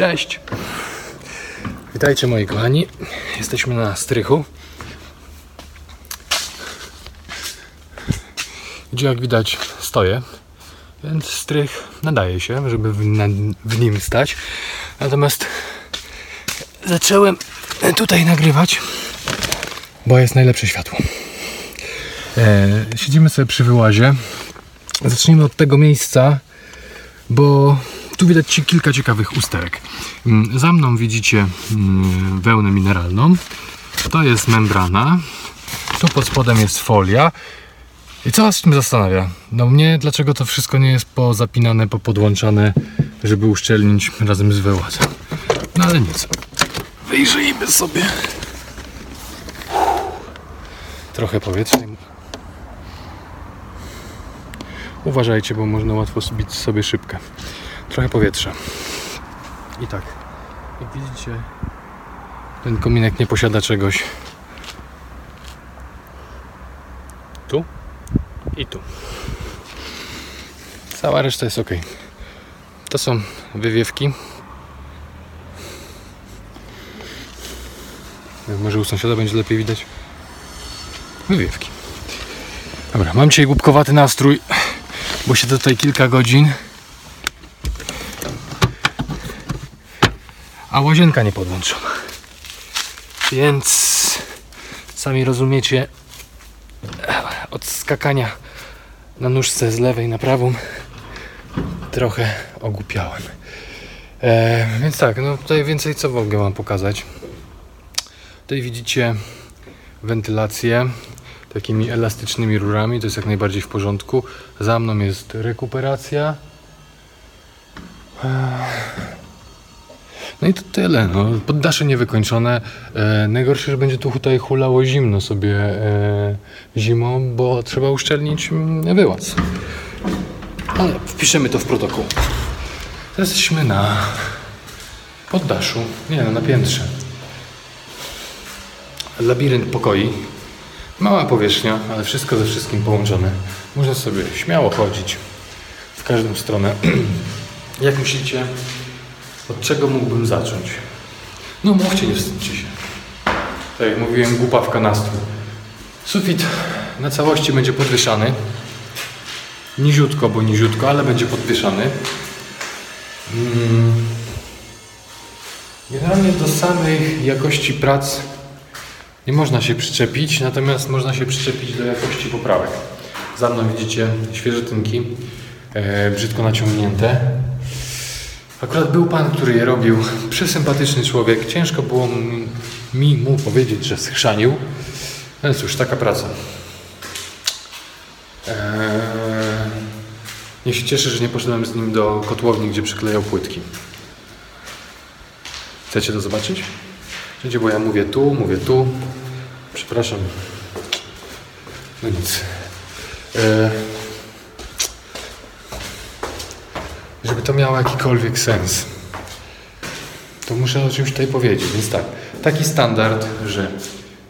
Cześć! Witajcie moi kochani. Jesteśmy na strychu. Gdzie jak widać stoję. Więc strych nadaje się, żeby w, na, w nim stać. Natomiast zacząłem tutaj nagrywać, bo jest najlepsze światło. E, siedzimy sobie przy wyłazie. Zacznijmy od tego miejsca, bo tu widać ci kilka ciekawych usterek. Mm, Za mną widzicie mm, wełnę mineralną. To jest membrana. Tu pod spodem jest folia. I co was tym zastanawia? No mnie, dlaczego to wszystko nie jest pozapinane, popodłączane, żeby uszczelnić razem z wyłazem. No ale nic. Wyjrzyjmy sobie. Trochę powietrza. Uważajcie, bo można łatwo zbić sobie szybkę. Trochę powietrza. I tak, jak widzicie, ten kominek nie posiada czegoś. Tu i tu. Cała reszta jest ok. To są wywiewki. Może u sąsiada będzie lepiej widać. Wywiewki. Dobra, mam dzisiaj głupkowaty nastrój, bo siedzę tutaj kilka godzin. Łazienka nie podłączona. Więc sami rozumiecie od skakania na nóżce z lewej na prawą trochę ogłupiałem. E, więc tak, no tutaj więcej co mogę wam pokazać. Tutaj widzicie wentylację takimi elastycznymi rurami, to jest jak najbardziej w porządku. Za mną jest rekuperacja. No i to tyle. No. Poddasze niewykończone. E, najgorsze, że będzie tu tutaj hulało zimno sobie e, zimą, bo trzeba uszczelnić mm, wyłaz. Ale wpiszemy to w protokół. Teraz jesteśmy na poddaszu. Nie, no na piętrze. Labirynt pokoi. Mała powierzchnia, ale wszystko ze wszystkim połączone. Można sobie śmiało chodzić w każdą stronę. Jak myślicie, od czego mógłbym zacząć? No mówcie, nie wstydźcie się. Tak jak mówiłem, głupawka nastrój. Sufit na całości będzie podwieszany. Niziutko, bo niziutko, ale będzie podwieszany. Mm. Generalnie do samej jakości prac nie można się przyczepić, natomiast można się przyczepić do jakości poprawek. Za mną widzicie świeże tynki, e, brzydko naciągnięte. Akurat był pan, który je robił, przesympatyczny człowiek. Ciężko było mi, mu powiedzieć, że schrzanił. No cóż, taka praca. Eee, się cieszę, że nie poszedłem z nim do kotłowni, gdzie przyklejał płytki. Chcecie to zobaczyć? Wiecie, bo ja mówię tu, mówię tu. Przepraszam. No nic. Eee, żeby to miało jakikolwiek sens, to muszę o czymś tutaj powiedzieć. Więc tak, taki standard, że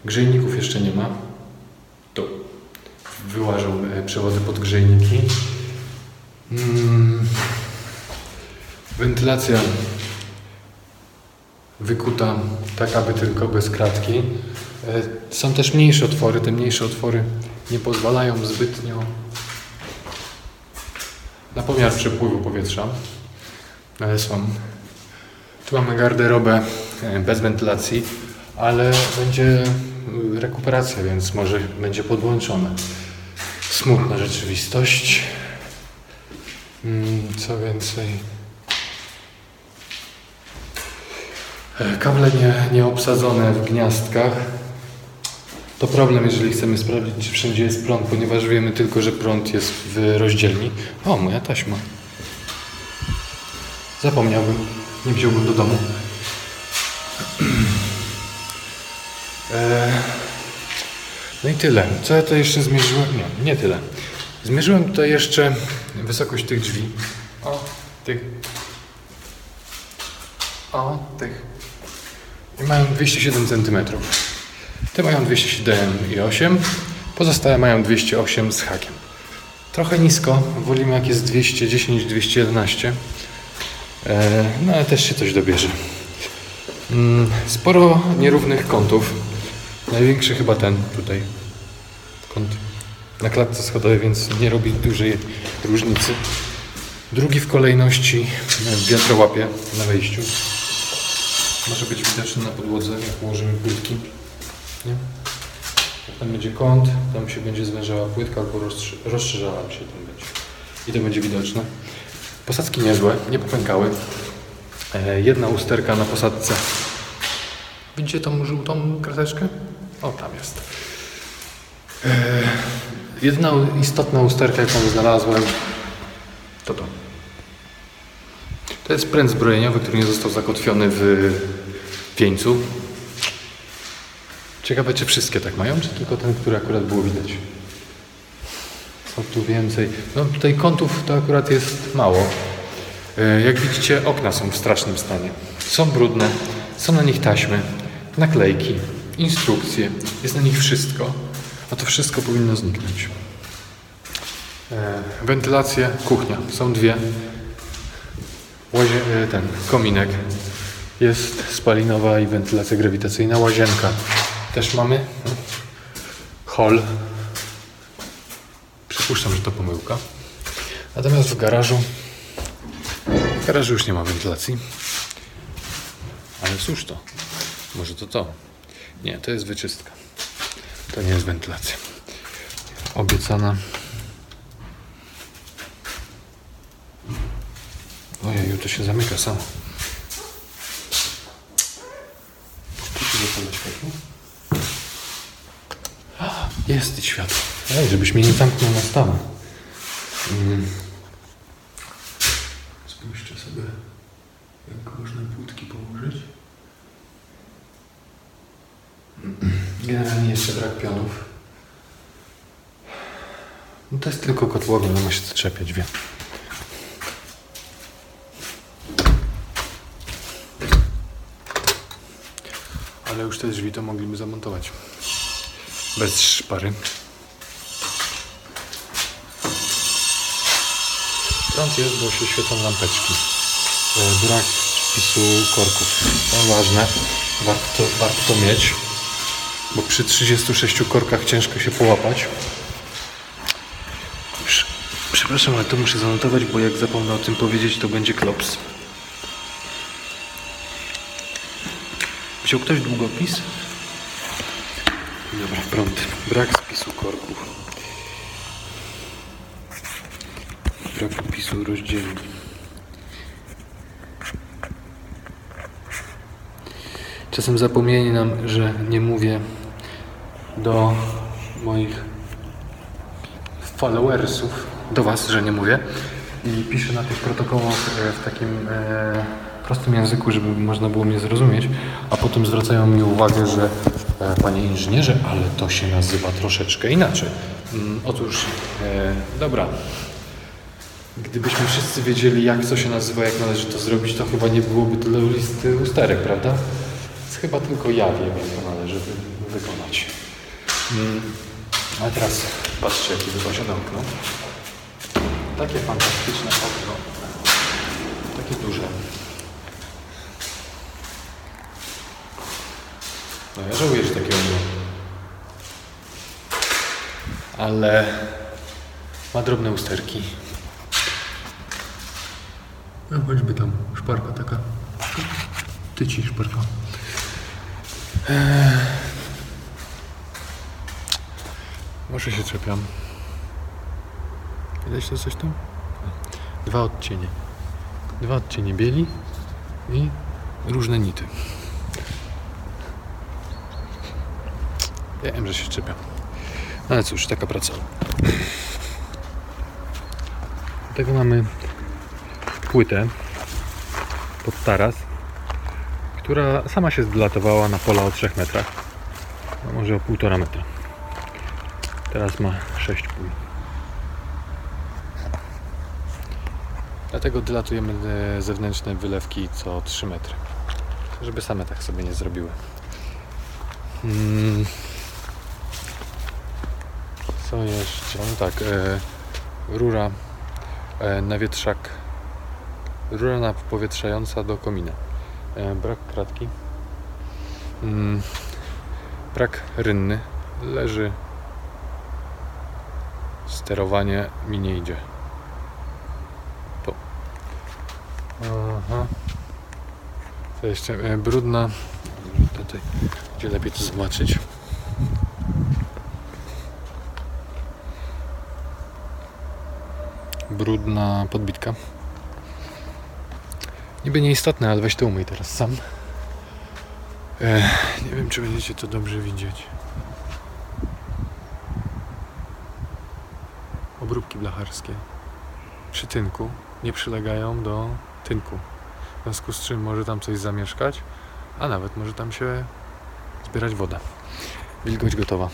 grzejników jeszcze nie ma. Tu wyłażą e, przewody pod grzejniki. Mm. Wentylacja wykuta tak, aby tylko bez kratki. E, Są też mniejsze otwory. Te mniejsze otwory nie pozwalają zbytnio na pomiar przepływu powietrza, ale są. Tu mamy garderobę e, bez wentylacji, ale będzie y, rekuperacja, więc może będzie podłączone. Smutna rzeczywistość. Mm, Co więcej? E, Kable nie, nie obsadzone w gniazdkach. To problem, jeżeli chcemy sprawdzić, czy wszędzie jest prąd, ponieważ wiemy tylko, że prąd jest w rozdzielni. O, moja taśma. Zapomniałbym. Nie wziąłbym do domu. E, No i tyle. Co ja to jeszcze zmierzyłem? Nie, nie tyle. Zmierzyłem tutaj jeszcze wysokość tych drzwi. O, tych. O, tych. I mają 207 cm. Te mają 207,8. Pozostałe mają 208 z hakiem. Trochę nisko. Wolimy jak jest 210, 211. E, no ale też się coś dobierze. Mm, sporo nierównych kątów. Największy chyba ten tutaj. Kąt na klatce schodowej, więc nie robi dużej różnicy. Drugi w kolejności e, wiatrołapie na wejściu. Może być widoczny na podłodze, jak ułożymy płytki. Nie? Jak tam będzie kąt, tam się będzie zwężała płytka albo rozszerzała się tam będzie. I to będzie widoczne. Posadzki niezłe, nie popękały. E, jedna usterka na posadce. Widzicie tą żółtą kreseczkę? O, tam jest. E, jedna istotna usterka, jaką znalazłem, to to. To jest pręt zbrojeniowy, który nie został zakotwiony w wieńcu. Ciekawe, czy wszystkie tak mają, czy tylko ten, który akurat było widać. Co tu więcej? No tutaj kątów to akurat jest mało. E, Jak widzicie, okna są w strasznym stanie. Są brudne, są na nich taśmy, naklejki, instrukcje, jest na nich wszystko. A to wszystko powinno zniknąć. E, Wentylacje, kuchnia. Są dwie. Łazie, e, ten kominek. Jest spalinowa i wentylacja grawitacyjna. Łazienka też mamy. Hol. Przypuszczam, że to pomyłka. Natomiast w garażu w garażu już nie ma wentylacji. Ale cóż to? Może to to? Nie, to jest wyczystka. To nie jest wentylacja. Obiecana. Ojej, to się zamyka samo. Tu się zapala światło. Jest i światło. Ej, żebyś mnie nie zamknął na stałe. Mm. Spójrzcie sobie, jak można płótki położyć. Generalnie jeszcze brak pionów. No to jest tylko kotłowa, no ma się co czepiać, wiem. Ale już te drzwi to mogliby zamontować. Bez szpary. Prąd jest, bo się świecą lampeczki. E, Brak wpisu korków. To ważne. Warto to, warto to mieć. Bo przy 36 korkach ciężko się połapać. Prze- Przepraszam, ale to muszę zanotować, bo jak zapomnę o tym powiedzieć, to będzie klops. Wziął ktoś długopis? Dobra, prąd. Brak spisu korków. Brak wpisu rozdzielni. Czasem zapomnienie nam, że nie mówię do moich followersów, do Was, że nie mówię. I piszę na tych protokołach e, w takim e, prostym języku, żeby można było mnie zrozumieć, a potem zwracają mi uwagę, że Panie inżynierze, ale to się nazywa troszeczkę inaczej. Mm, otóż, e, dobra, Gdybyśmy wszyscy wiedzieli, jak co się nazywa, jak należy to zrobić, to chyba nie byłoby tyle listy usterek, prawda? Chyba tylko ja wiem, jak to należy wy- wykonać. Mm. A teraz patrzcie, jakie wypasione okno. Takie fantastyczne okno. Takie duże. No ja żałuję, że takie okno. Ale ma drobne usterki. No choćby tam szparka taka. Tyci szparka. Eee. Może się czepiam. Widać to coś tam? Dwa odcienie. Dwa odcienie bieli i różne nity. Wiem, że się czepiam. No ale cóż, taka praca. Do tego mamy płytę pod taras, która sama się zdelatowała na pola o 3 metrach. No może o 1,5 metra. Teraz ma 6 pól. Dlatego dylatujemy e, zewnętrzne wylewki co 3 metry. Żeby same tak sobie nie zrobiły. Mm. Co jeszcze? No tak, e, rura e, na wietrzak rura napowietrzająca do komina. E, brak kratki. Mm, brak rynny. Leży. Sterowanie mi nie idzie. Tu. Aha. Co jeszcze? E, brudna. Tutaj, gdzie lepiej to zobaczyć. Brudna podbitka. Niby nieistotne, ale weź to umyj teraz sam. E, nie wiem, czy będziecie to dobrze widzieć. Obróbki blacharskie przy tynku nie przylegają do tynku. W związku z czym może tam coś zamieszkać, a nawet może tam się zbierać woda. Wilgoć gotowa.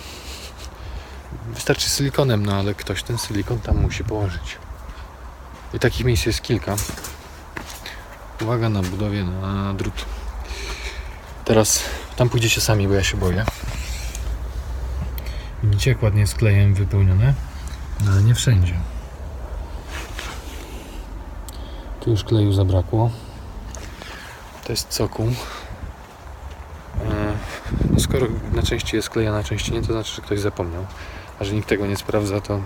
Wystarczy silikonem, no ale ktoś ten silikon tam musi położyć. I takich miejsc jest kilka. Uwaga na budowie na drut. Teraz tam pójdziecie sami, bo ja się boję. Widzicie, jak ładnie jest klejem wypełnione? No ale nie wszędzie. Tu już kleju zabrakło. To jest cokół. E, No skoro na części jest klej, a na części nie, to znaczy, że ktoś zapomniał. A że nikt tego nie sprawdza, to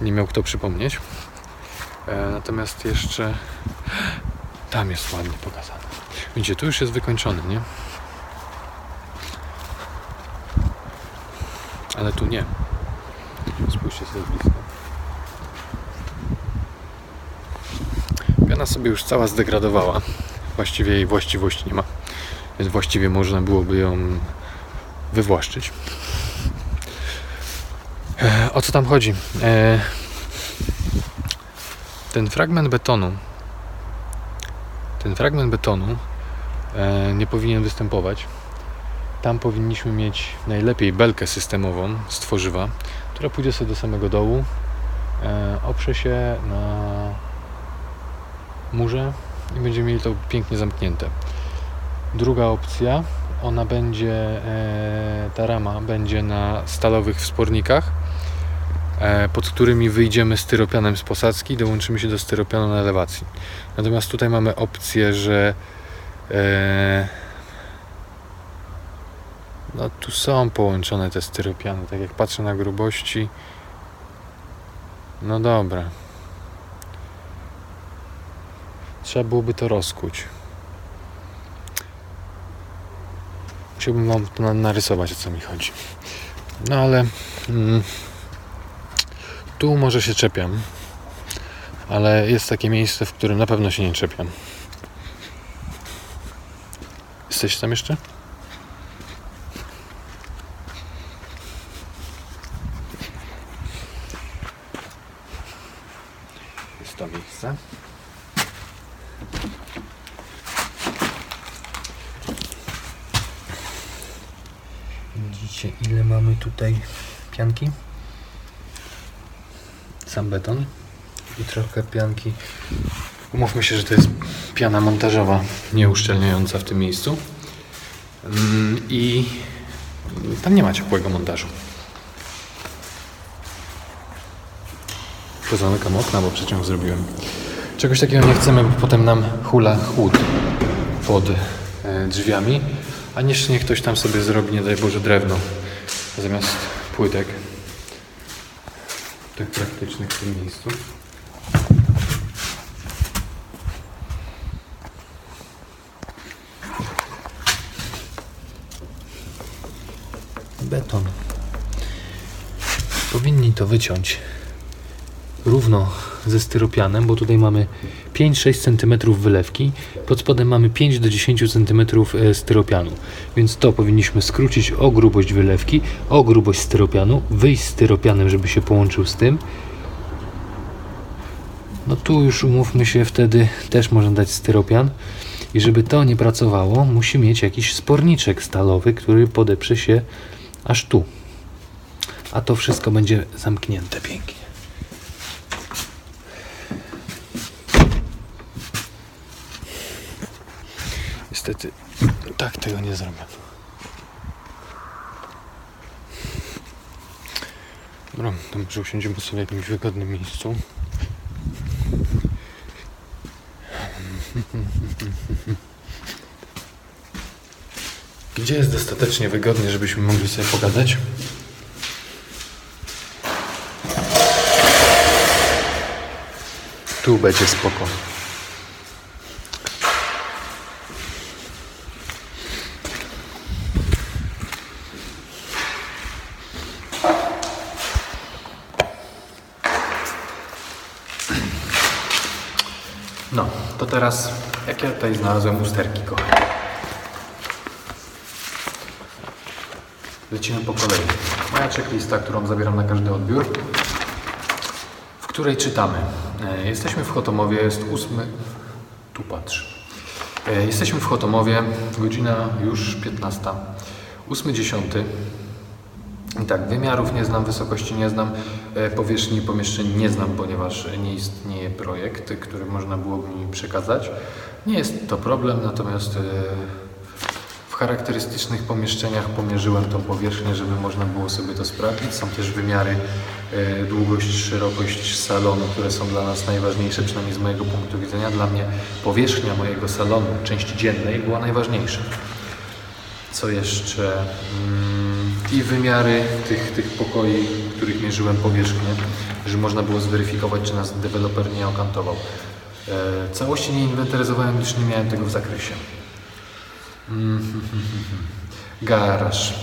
nie miał kto przypomnieć. E, Natomiast jeszcze tam jest ładnie pokazane. Widzicie, tu już jest wykończony, nie? Ale tu nie. Spójrzcie sobie blisko. Piana sobie już cała zdegradowała. Właściwie jej właściwości nie ma. Więc właściwie można byłoby ją wywłaszczyć. E, o co tam chodzi? Ten fragment betonu ten fragment betonu e, nie powinien występować. Tam powinniśmy mieć najlepiej belkę systemową z tworzywa, która pójdzie sobie do samego dołu, e, oprze się na murze i będziemy mieli to pięknie zamknięte. Druga opcja, ona będzie, e, ta rama będzie na stalowych wspornikach, pod którymi wyjdziemy styropianem z posadzki i dołączymy się do styropianu na elewacji. Natomiast tutaj mamy opcję, że e, no tu są połączone te styropiany, tak jak patrzę na grubości. No dobra. Trzeba byłoby to rozkuć. Musiałbym wam to na- narysować, o co mi chodzi. No ale mm, tu może się czepiam ale jest takie miejsce, w którym na pewno się nie czepiam. Jesteś tam jeszcze? Jest to miejsce. Widzicie, ile mamy tutaj pianki? Sam beton i trochę pianki. Umówmy się, że to jest piana montażowa, nieuszczelniająca w tym miejscu. Mm, I tam nie ma ciepłego montażu. To zamykam okna, bo przeciąg zrobiłem. Czegoś takiego nie chcemy, bo potem nam hula chłód pod e, drzwiami. A niż niech ktoś tam sobie zrobi, nie daj Boże, drewno zamiast płytek. Praktycznych w tym miejscu. beton. Powinni to wyciąć równo ze styropianem, bo tutaj mamy 5-6 cm wylewki, pod spodem mamy 5 do 10 cm e, styropianu. Więc to powinniśmy skrócić o grubość wylewki, o grubość styropianu, wyjść z styropianem, żeby się połączył z tym. No tu już umówmy się, wtedy też można dać styropian. I żeby to nie pracowało, musi mieć jakiś sporniczek stalowy, który podeprze się aż tu. A to wszystko będzie zamknięte pięknie. Niestety tak tego nie zrobię. Dobra, to może usiądziemy sobie w jakimś wygodnym miejscu. Gdzie jest dostatecznie wygodnie, żebyśmy mogli sobie pogadać? Tu będzie spoko. No, to teraz, jak ja tutaj znalazłem usterki, kochani. Lecimy po kolei. Moja checklista, którą zabieram na każdy odbiór, w której czytamy. E, Jesteśmy w Chotomowie, jest ósmy... Tu patrz. E, Jesteśmy w Chotomowie, godzina już 15. 8.10. I tak, wymiarów nie znam, wysokości nie znam, powierzchni pomieszczeń nie znam, ponieważ nie istnieje projekt, który można byłoby mi przekazać. Nie jest to problem, natomiast e, w charakterystycznych pomieszczeniach pomierzyłem tą powierzchnię, żeby można było sobie to sprawdzić. Są też wymiary, e, długość, szerokość salonu, które są dla nas najważniejsze, przynajmniej z mojego punktu widzenia. Dla mnie powierzchnia mojego salonu, części dziennej, była najważniejsza. Co jeszcze? I wymiary tych, tych pokoi, których mierzyłem powierzchnię, że można było zweryfikować, czy nas deweloper nie okantował. E, całości nie inwentaryzowałem, gdyż nie miałem tego w zakresie. Mm, Garaż.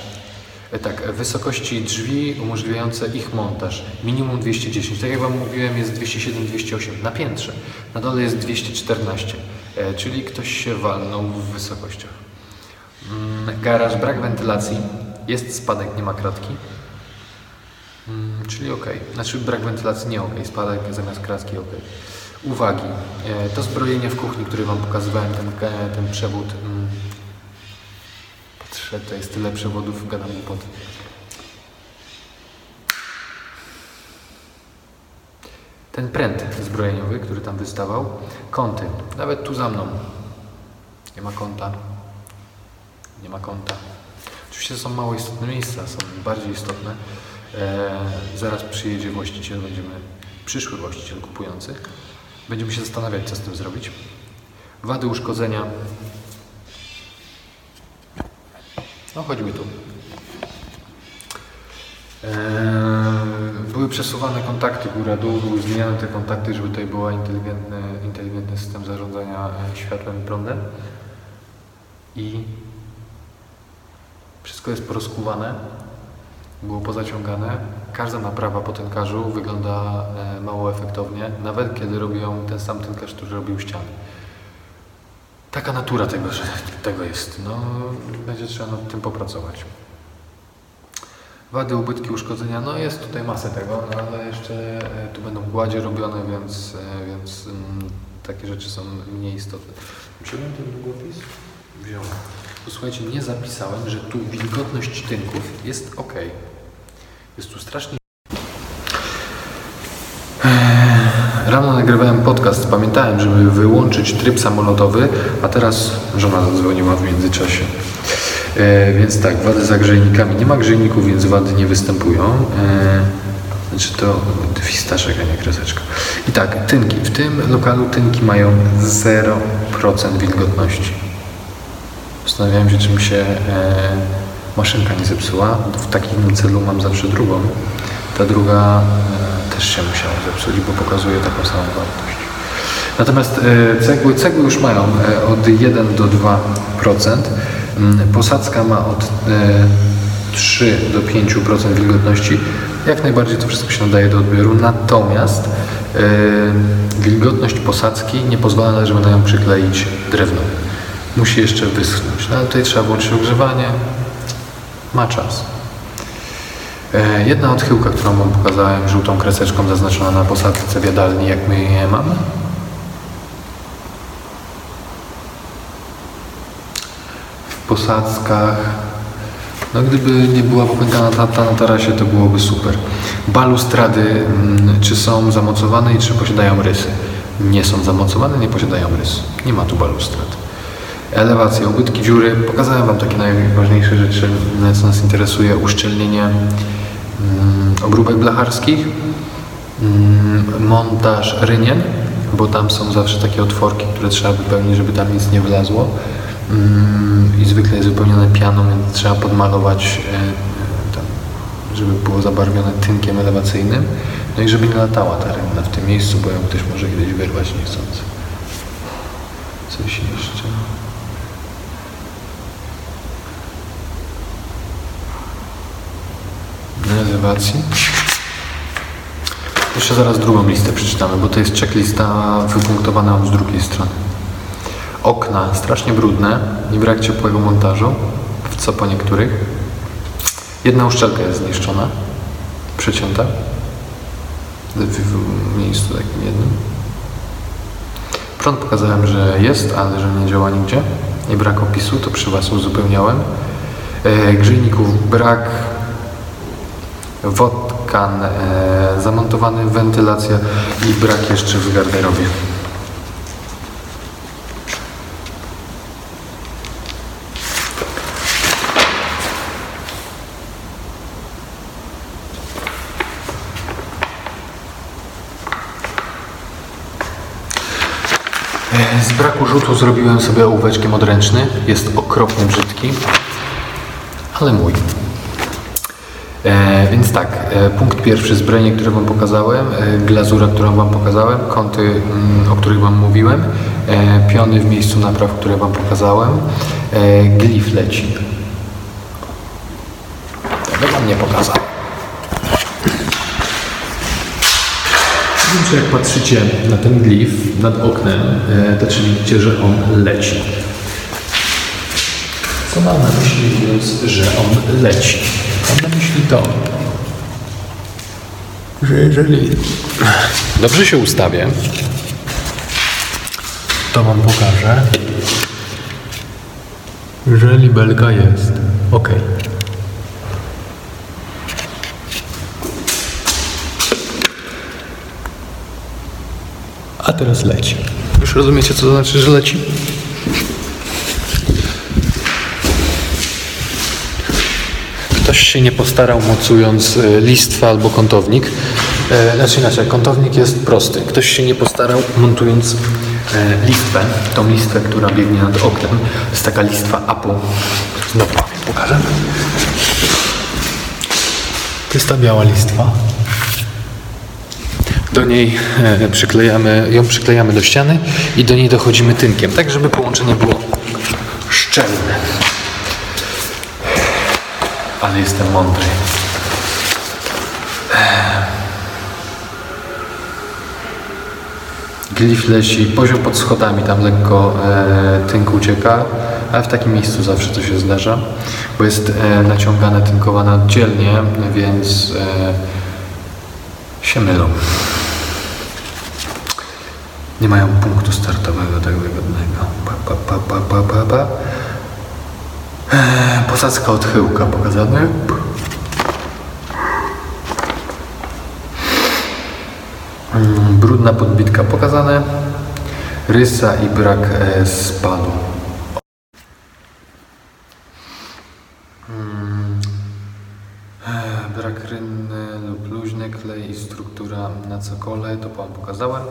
E, Tak, wysokości drzwi umożliwiające ich montaż. Minimum 210. Tak jak Wam mówiłem, jest 207-208 na piętrze. Na dole jest 214, e, czyli ktoś się walnął w wysokościach. Mm, Garaż, brak wentylacji. Jest spadek, nie ma kratki. Mm, Czyli ok. Znaczy brak wentylacji nie ok. Spadek zamiast kratki ok. Uwagi. E, To zbrojenie w kuchni, które Wam pokazywałem, ten, e, ten przewód. mm, Patrzę, to jest tyle przewodów, gadam głupoty. Ten pręt zbrojeniowy, który tam wystawał. Kąty. Nawet tu za mną. Nie ma kąta. Nie ma kąta. Oczywiście są mało istotne miejsca, są bardziej istotne. E, zaraz przyjedzie właściciel, będziemy, przyszły właściciel kupujący. Będziemy się zastanawiać, co z tym zrobić. Wady uszkodzenia. No, chodźmy tu. Eee, były przesuwane kontakty góra-dół, były zmieniane te kontakty, żeby tutaj był inteligentny, inteligentny system zarządzania e, światłem i prądem. I wszystko jest porozkuwane, było pozaciągane. Każda naprawa po tynkarzu wygląda e, mało efektownie, nawet kiedy robią ten sam tynkarz, który robił ściany. Taka natura tego, że tego jest. No, będzie trzeba nad tym popracować. Wady, ubytki, uszkodzenia, no jest tutaj masę tego, no ale jeszcze e, tu będą gładzie robione, więc, e, więc mm, takie rzeczy są mniej istotne. Wziąłem ten długopis? Wziąłem. Posłuchajcie, nie zapisałem, że tu wilgotność tynków jest ok. Jest tu strasznie Rano nagrywałem podcast, pamiętałem, żeby wyłączyć tryb samolotowy, a teraz żona zadzwoniła w międzyczasie. E, więc tak, wady za grzejnikami. Nie ma grzejników, więc wady nie występują. E, znaczy to fistaszek, a nie kreseczka. I tak, tynki. W tym lokalu tynki mają 0% wilgotności. Zastanawiałem się, czy mi się e, maszynka nie zepsuła. W takim celu mam zawsze drugą. Ta druga e, też się musiała zepsuć, bo pokazuje taką samą wartość. Natomiast e, cegły, cegły już mają od 1 do 2%. Mm, Posadzka ma od e, 3 do 5% wilgotności. Jak najbardziej to wszystko się nadaje do odbioru. Natomiast wilgotność posadzki nie pozwala żeby na nią przykleić drewno. Musi jeszcze wyschnąć. No ale tutaj trzeba włączyć ogrzewanie. Ma czas. E, Jedna odchyłka, którą Wam pokazałem żółtą kreseczką zaznaczona na posadzce w jadalni, jak my je mamy. W posadzkach, no gdyby nie była popękana tata na tarasie, to byłoby super. Balustrady, mm, czy są zamocowane i czy posiadają rysy? Nie są zamocowane, nie posiadają rys. Nie ma tu balustrad. Elewacje, ubytki dziury. Pokazałem Wam takie najważniejsze rzeczy, co nas interesuje. Uszczelnienie mm, obróbek blacharskich, mm, montaż rynien bo tam są zawsze takie otworki, które trzeba wypełnić, żeby tam nic nie wylazło. Mm, I zwykle jest wypełnione pianą, więc trzeba podmalować, e, żeby było zabarwione tynkiem elewacyjnym. No i żeby nie latała ta rynna w tym miejscu, bo ją ktoś może kiedyś wyrwać niechcący. Coś jeszcze. Na elewacji. Jeszcze zaraz drugą listę przeczytamy, bo to jest checklista wypunktowana z drugiej strony. Okna strasznie brudne i brak ciepłego montażu, co po niektórych. Jedna uszczelka jest zniszczona, przecięta w, miejscu takim jednym. Prąd pokazałem, że jest, ale że nie działa nigdzie. I brak opisu, to przy Was uzupełniałem. E, grzejników brak, wodkan e, zamontowany, wentylacja i brak jeszcze w garderobie. E, Z braku rzutu zrobiłem sobie ołóweczkiem odręczny. Jest okropnie brzydki, ale mój. E, więc tak, e, punkt pierwszy zbrojenie, które Wam pokazałem, e, glazura, którą Wam pokazałem, kąty, mm, o których Wam mówiłem, e, piony w miejscu napraw, które Wam pokazałem, e, glif leci. Tego Wam nie pokazałem. Więc jak patrzycie na ten glif nad oknem, e, to czy widzicie, że on leci. Co mam na myśli mówiąc, że on leci? Mam na myśli to, że jeżeli dobrze się ustawię, to Wam pokażę, że libelka jest ok. A teraz leci. Już rozumiecie, co to znaczy, że leci? Ktoś się nie postarał mocując e, listwę albo kątownik. E, znaczy inaczej, kątownik jest prosty. Ktoś się nie postarał montując e, listwę, tą listwę, która biegnie nad oknem. To jest taka listwa Apple. Znowu pokażę. To jest ta biała listwa. Do niej przyklejamy, ją przyklejamy do ściany i do niej dochodzimy tynkiem, tak żeby połączenie było szczelne. Ale jestem mądry. Glif leci, poziom pod schodami, tam lekko e, tynk ucieka, ale w takim miejscu zawsze to się zdarza, bo jest e, naciągane, tynkowane oddzielnie, więc e, się mylą. Nie mają punktu startowego tak wygodnego. Pa, pa, pa, pa, pa, pa. Eee, Posadzka odchyłka pokazany. Mm, Brudna podbitka pokazane. Rysa i brak e, spadu. Mm, e, Brak rynny lub luźny klej i struktura na cokole, to Wam pokazałem.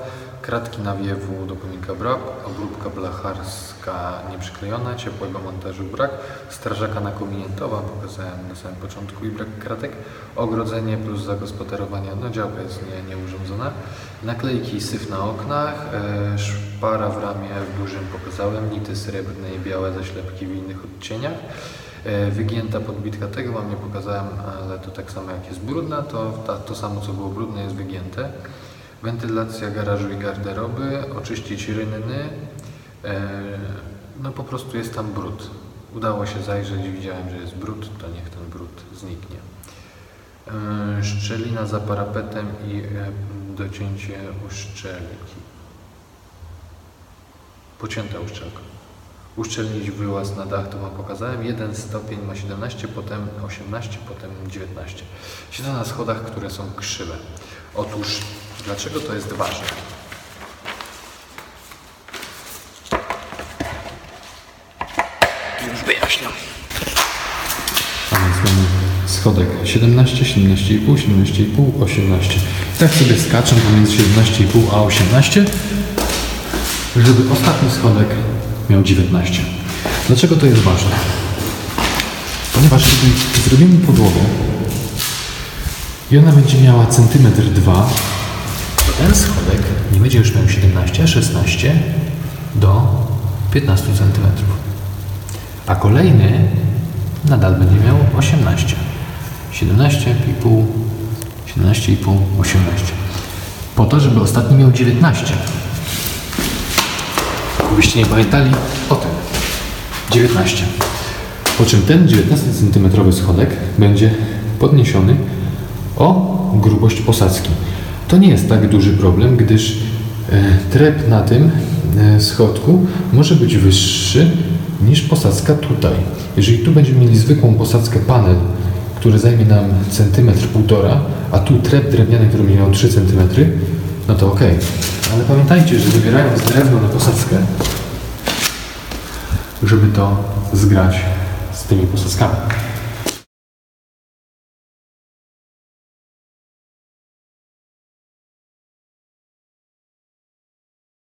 Kratki nawiewu do kominka brak, obróbka blacharska nieprzyklejona, ciepłego montażu brak, strażaka na kominie to Wam pokazałem na samym początku i brak kratek, ogrodzenie plus zagospodarowanie, no działka jest nie, nieurządzona, naklejki syf na oknach, e, szpara w ramię w dużym pokazałem, nity srebrne i białe zaślepki w innych odcieniach, E, Wygięta podbitka tego Wam nie pokazałem, ale to tak samo jak jest brudna, to ta, to samo co było brudne jest wygięte. Wentylacja garażu i garderoby, oczyścić rynny. E, No po prostu jest tam brud. Udało się zajrzeć, widziałem, że jest brud, to niech ten brud zniknie. E, Szczelina za parapetem i e, docięcie uszczelki. Pocięta uszczelka. Uszczelnić wyłaz na dach, to Wam pokazałem. Jeden stopień ma 17, potem 18, potem 19. Siedzę na schodach, które są krzywe. Otóż, dlaczego to jest ważne? Już wyjaśniam. A więc mamy schodek 17, 17,5, 17,5, 18. Tak sobie skaczę pomiędzy 17,5 a 18, żeby ostatni schodek miał 19. Dlaczego to jest ważne? Ponieważ jeżeli zrobimy podłogę i ona będzie miała centymetr 2, to ten schodek nie będzie już miał 17, a 16 do 15 centymetrów. A kolejny nadal będzie miał 18. 17,5, 17,5, 18. Po to, żeby ostatni miał 19. Gdybyście nie pamiętali o tym. 19. Po czym ten 19 cm schodek będzie podniesiony o grubość posadzki. To nie jest tak duży problem, gdyż e, trep na tym e, schodku może być wyższy niż posadzka tutaj. Jeżeli tu będziemy mieli zwykłą posadzkę panel, który zajmie nam centymetr półtora, a tu trep drewniany, który będzie miał 3 cm, no to ok. Ale pamiętajcie, że wybierając drewno na posadzkę, żeby to zgrać z tymi posadzkami.